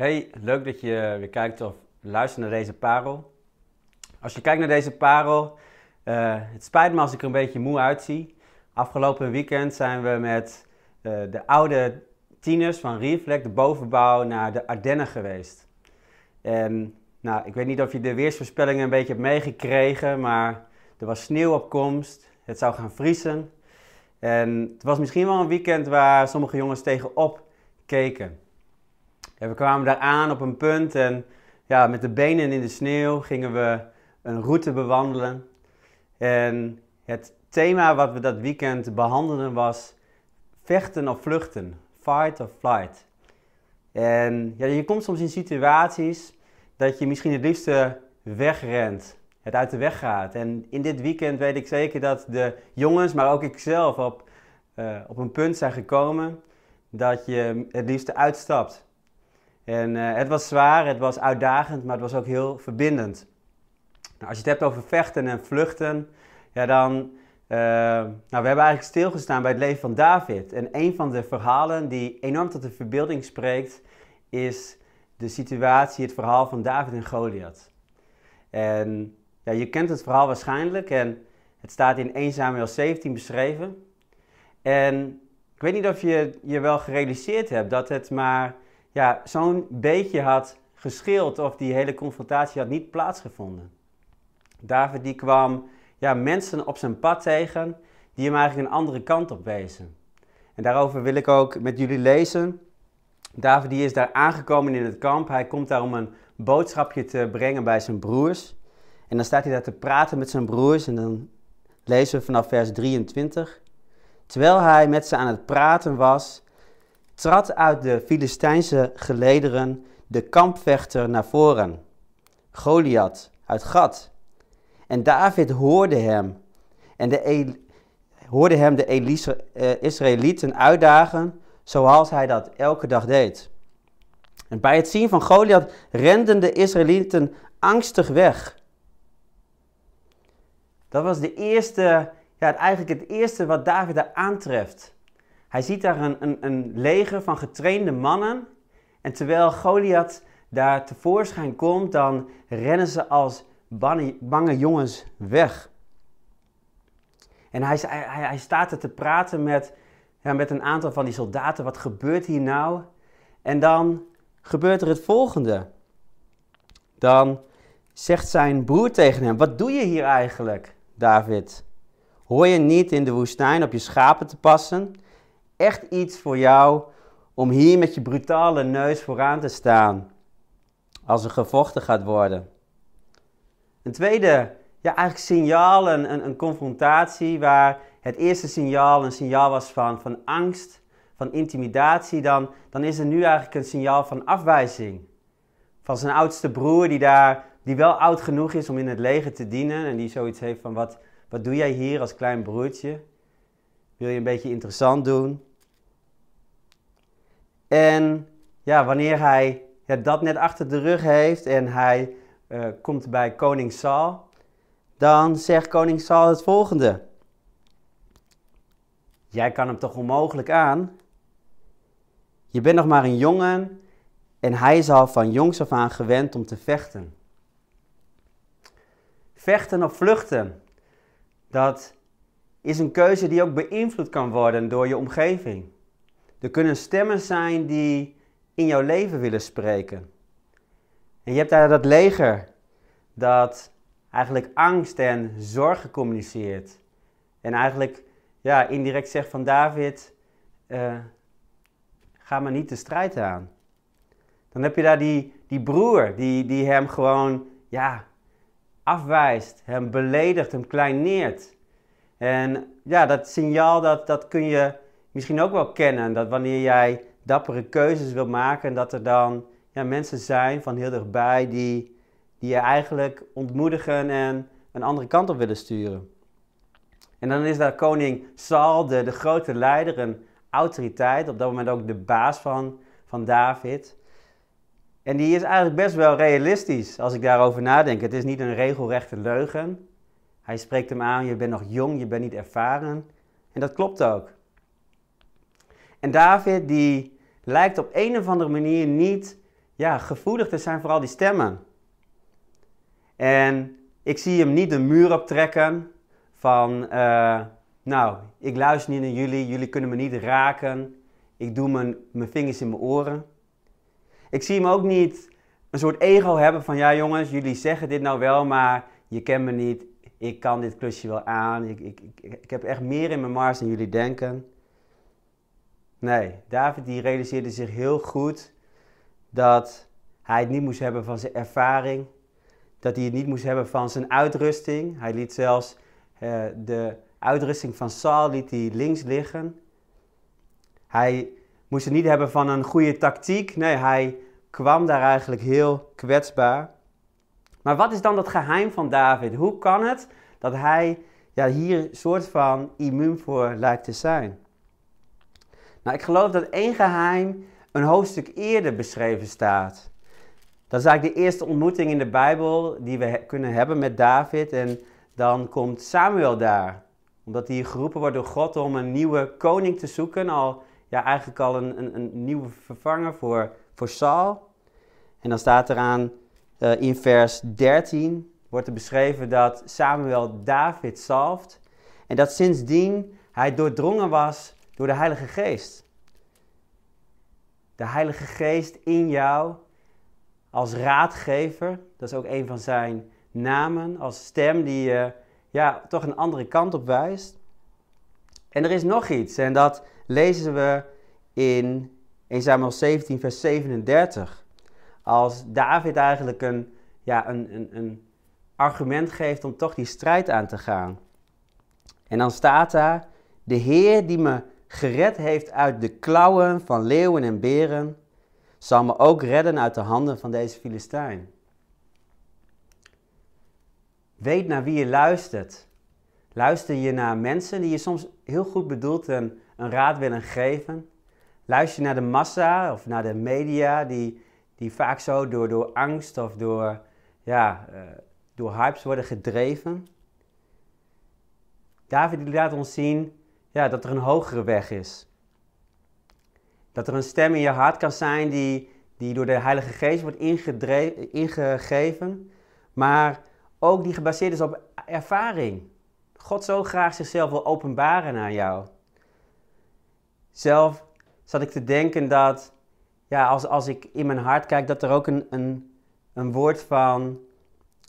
Hey, leuk dat je weer kijkt of luistert naar deze parel. Als je kijkt naar deze parel, uh, het spijt me als ik er een beetje moe uitzie. Afgelopen weekend zijn we met uh, de oude tieners van Reflect, de bovenbouw, naar de Ardennen geweest. En nou, ik weet niet of je de weersvoorspellingen een beetje hebt meegekregen, maar er was sneeuw op komst. Het zou gaan vriezen. En het was misschien wel een weekend waar sommige jongens tegenop keken. We kwamen daar aan op een punt en ja, met de benen in de sneeuw gingen we een route bewandelen. En het thema wat we dat weekend behandelden was vechten of vluchten. Fight of flight. En ja, je komt soms in situaties dat je misschien het liefste wegrent, het uit de weg gaat. En in dit weekend weet ik zeker dat de jongens, maar ook ikzelf, op, uh, op een punt zijn gekomen dat je het liefste uitstapt. En uh, het was zwaar, het was uitdagend, maar het was ook heel verbindend. Nou, als je het hebt over vechten en vluchten, ja dan... Uh, nou, we hebben eigenlijk stilgestaan bij het leven van David. En een van de verhalen die enorm tot de verbeelding spreekt, is de situatie, het verhaal van David en Goliath. En ja, je kent het verhaal waarschijnlijk en het staat in 1 Samuel 17 beschreven. En ik weet niet of je je wel gerealiseerd hebt dat het maar ja, zo'n beetje had gescheeld of die hele confrontatie had niet plaatsgevonden. David die kwam ja, mensen op zijn pad tegen die hem eigenlijk een andere kant op wezen. En daarover wil ik ook met jullie lezen. David die is daar aangekomen in het kamp. Hij komt daar om een boodschapje te brengen bij zijn broers. En dan staat hij daar te praten met zijn broers en dan lezen we vanaf vers 23. Terwijl hij met ze aan het praten was, trad uit de Filistijnse gelederen de kampvechter naar voren, Goliath uit Gat. En David hoorde hem en de, hoorde hem de uh, Israëlieten uitdagen zoals hij dat elke dag deed. En bij het zien van Goliath renden de Israëlieten angstig weg. Dat was de eerste, ja, eigenlijk het eerste wat David daar aantreft. Hij ziet daar een, een, een leger van getrainde mannen. En terwijl Goliath daar tevoorschijn komt, dan rennen ze als bange, jongens weg. En hij, hij, hij staat er te praten met, ja, met een aantal van die soldaten. Wat gebeurt hier nou? En dan gebeurt er het volgende. Dan zegt zijn broer tegen hem: Wat doe je hier eigenlijk, David? Hoor je niet in de woestijn op je schapen te passen? Echt iets voor jou om hier met je brutale neus vooraan te staan als er gevochten gaat worden. Een tweede, ja, eigenlijk signaal, een, een, een confrontatie waar het eerste signaal een signaal was van, van angst, van intimidatie, dan, dan is er nu eigenlijk een signaal van afwijzing. Van zijn oudste broer die daar, die wel oud genoeg is om in het leger te dienen en die zoiets heeft van wat, wat doe jij hier als klein broertje? Wil je een beetje interessant doen? En ja, wanneer hij dat net achter de rug heeft en hij uh, komt bij koning Saul, dan zegt koning Saul het volgende. Jij kan hem toch onmogelijk aan? Je bent nog maar een jongen en hij is al van jongs af aan gewend om te vechten. Vechten of vluchten, dat is een keuze die ook beïnvloed kan worden door je omgeving. Er kunnen stemmen zijn die in jouw leven willen spreken. En je hebt daar dat leger dat eigenlijk angst en zorgen communiceert. En eigenlijk ja, indirect zegt van David, uh, ga maar niet de strijd aan. Dan heb je daar die, die broer die, die hem gewoon ja, afwijst, hem beledigt, hem kleineert. En ja, dat signaal dat, dat kun je misschien ook wel kennen. Dat wanneer jij dappere keuzes wil maken, dat er dan ja, mensen zijn van heel dichtbij die, die je eigenlijk ontmoedigen en een andere kant op willen sturen. En dan is daar koning Saul, de, de grote leider, een autoriteit, op dat moment ook de baas van, van David. En die is eigenlijk best wel realistisch als ik daarover nadenk. Het is niet een regelrechte leugen. Hij spreekt hem aan, je bent nog jong, je bent niet ervaren. En dat klopt ook. En David die lijkt op een of andere manier niet ja, gevoelig te zijn voor al die stemmen. En ik zie hem niet de muur optrekken van, eh, nou, ik luister niet naar jullie, jullie kunnen me niet raken, ik doe mijn, mijn vingers in mijn oren. Ik zie hem ook niet een soort ego hebben van, ja jongens, jullie zeggen dit nou wel, maar je kent me niet, ik kan dit klusje wel aan, ik, ik, ik, ik heb echt meer in mijn mars dan jullie denken. Nee, David die realiseerde zich heel goed dat hij het niet moest hebben van zijn ervaring, dat hij het niet moest hebben van zijn uitrusting. Hij liet zelfs uh, de uitrusting van Saul hij links liggen. Hij moest het niet hebben van een goede tactiek. Nee, hij kwam daar eigenlijk heel kwetsbaar. Maar wat is dan dat geheim van David? Hoe kan het dat hij ja, hier soort van immuun voor lijkt te zijn? Nou, ik geloof dat één geheim een hoofdstuk eerder beschreven staat. Dat is eigenlijk de eerste ontmoeting in de Bijbel die we kunnen hebben met David. En dan komt Samuel daar. Omdat hij geroepen wordt door God om een nieuwe koning te zoeken. Al, ja, eigenlijk al een, een, een nieuwe vervanger voor, voor Saul. En dan staat er aan uh, in vers 13 wordt er beschreven dat Samuel David zalft. En dat sindsdien hij doordrongen was door de Heilige Geest. De Heilige Geest in jou als raadgever, dat is ook een van zijn namen, als stem die je ja, toch een andere kant op wijst. En er is nog iets, en dat lezen we in 1 Samuel 17, vers 37. Als David eigenlijk een, ja, een, een, een argument geeft om toch die strijd aan te gaan. En dan staat daar: De Heer die me gered heeft uit de klauwen van leeuwen en beren, zal me ook redden uit de handen van deze Filistijn. Weet naar wie je luistert. Luister je naar mensen die je soms heel goed bedoeld een, een raad willen geven? Luister je naar de massa of naar de media die, die vaak zo door, door angst of door, ja, uh, door hypes worden gedreven? David laat ons zien ja, dat er een hogere weg is. Dat er een stem in je hart kan zijn die, die door de Heilige Geest wordt ingegeven, maar ook die gebaseerd is op ervaring. God zo graag zichzelf wil openbaren aan jou. Zelf zat ik te denken dat, ja, als, als ik in mijn hart kijk, dat er ook een, een, een woord van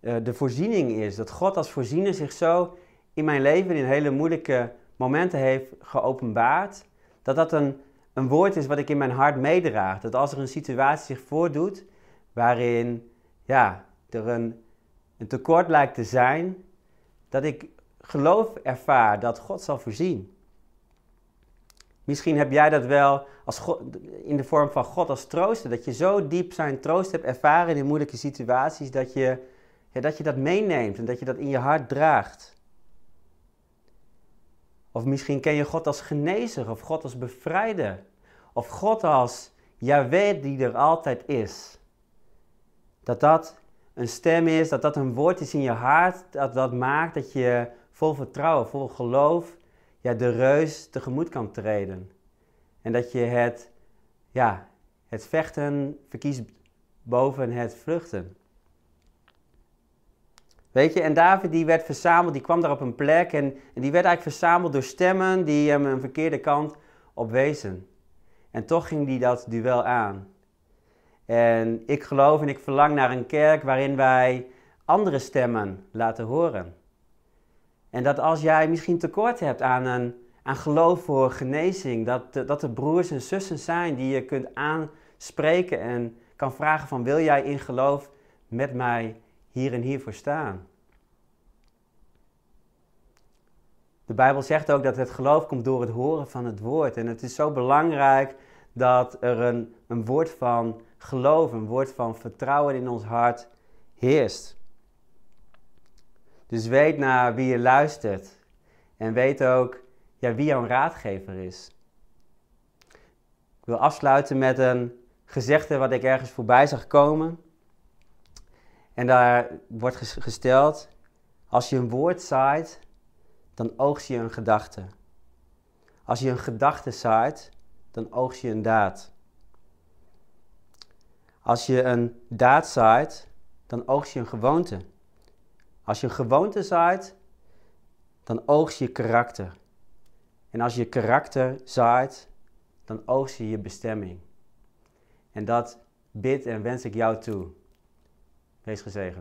uh, de voorziening is. Dat God als voorziener zich zo in mijn leven in hele moeilijke momenten heeft geopenbaard. Dat dat een, een woord is wat ik in mijn hart meedraag. Dat als er een situatie zich voordoet waarin ja, er een, een tekort lijkt te zijn, dat ik geloof ervaar dat God zal voorzien. Misschien heb jij dat wel als God, in de vorm van God als trooster. Dat je zo diep zijn troost hebt ervaren in moeilijke situaties dat je, ja, dat je dat meeneemt en dat je dat in je hart draagt. Of misschien ken je God als genezer of God als bevrijder. Of God als Yahweh die er altijd is. Dat dat een stem is, dat dat een woord is in je hart, dat dat maakt dat je vol vertrouwen, vol geloof, ja, de reus tegemoet kan treden. En dat je het, ja, het vechten verkiest boven het vluchten. Weet je, en David die werd verzameld, die kwam daar op een plek en, die werd eigenlijk verzameld door stemmen die hem een verkeerde kant op wezen. En toch ging die dat duel aan. En ik geloof en ik verlang naar een kerk waarin wij andere stemmen laten horen. En dat als jij misschien tekort hebt aan, een, aan geloof voor genezing, dat, dat er broers en zussen zijn die je kunt aanspreken en kan vragen van wil jij in geloof met mij hier en hiervoor staan. De Bijbel zegt ook dat het geloof komt door het horen van het woord. En het is zo belangrijk dat er een, een woord van geloof, een woord van vertrouwen in ons hart heerst. Dus weet naar wie je luistert. En weet ook ja, wie jouw raadgever is. Ik wil afsluiten met een gezegde wat ik ergens voorbij zag komen. En daar wordt gesteld, als je een woord zaait, dan oogst je een gedachte. Als je een gedachte zaait, dan oogst je een daad. Als je een daad zaait, dan oogst je een gewoonte. Als je een gewoonte zaait, dan oogst je karakter. En als je karakter zaait, dan oogst je je bestemming. En dat bid en wens ik jou toe. Wees gezegend.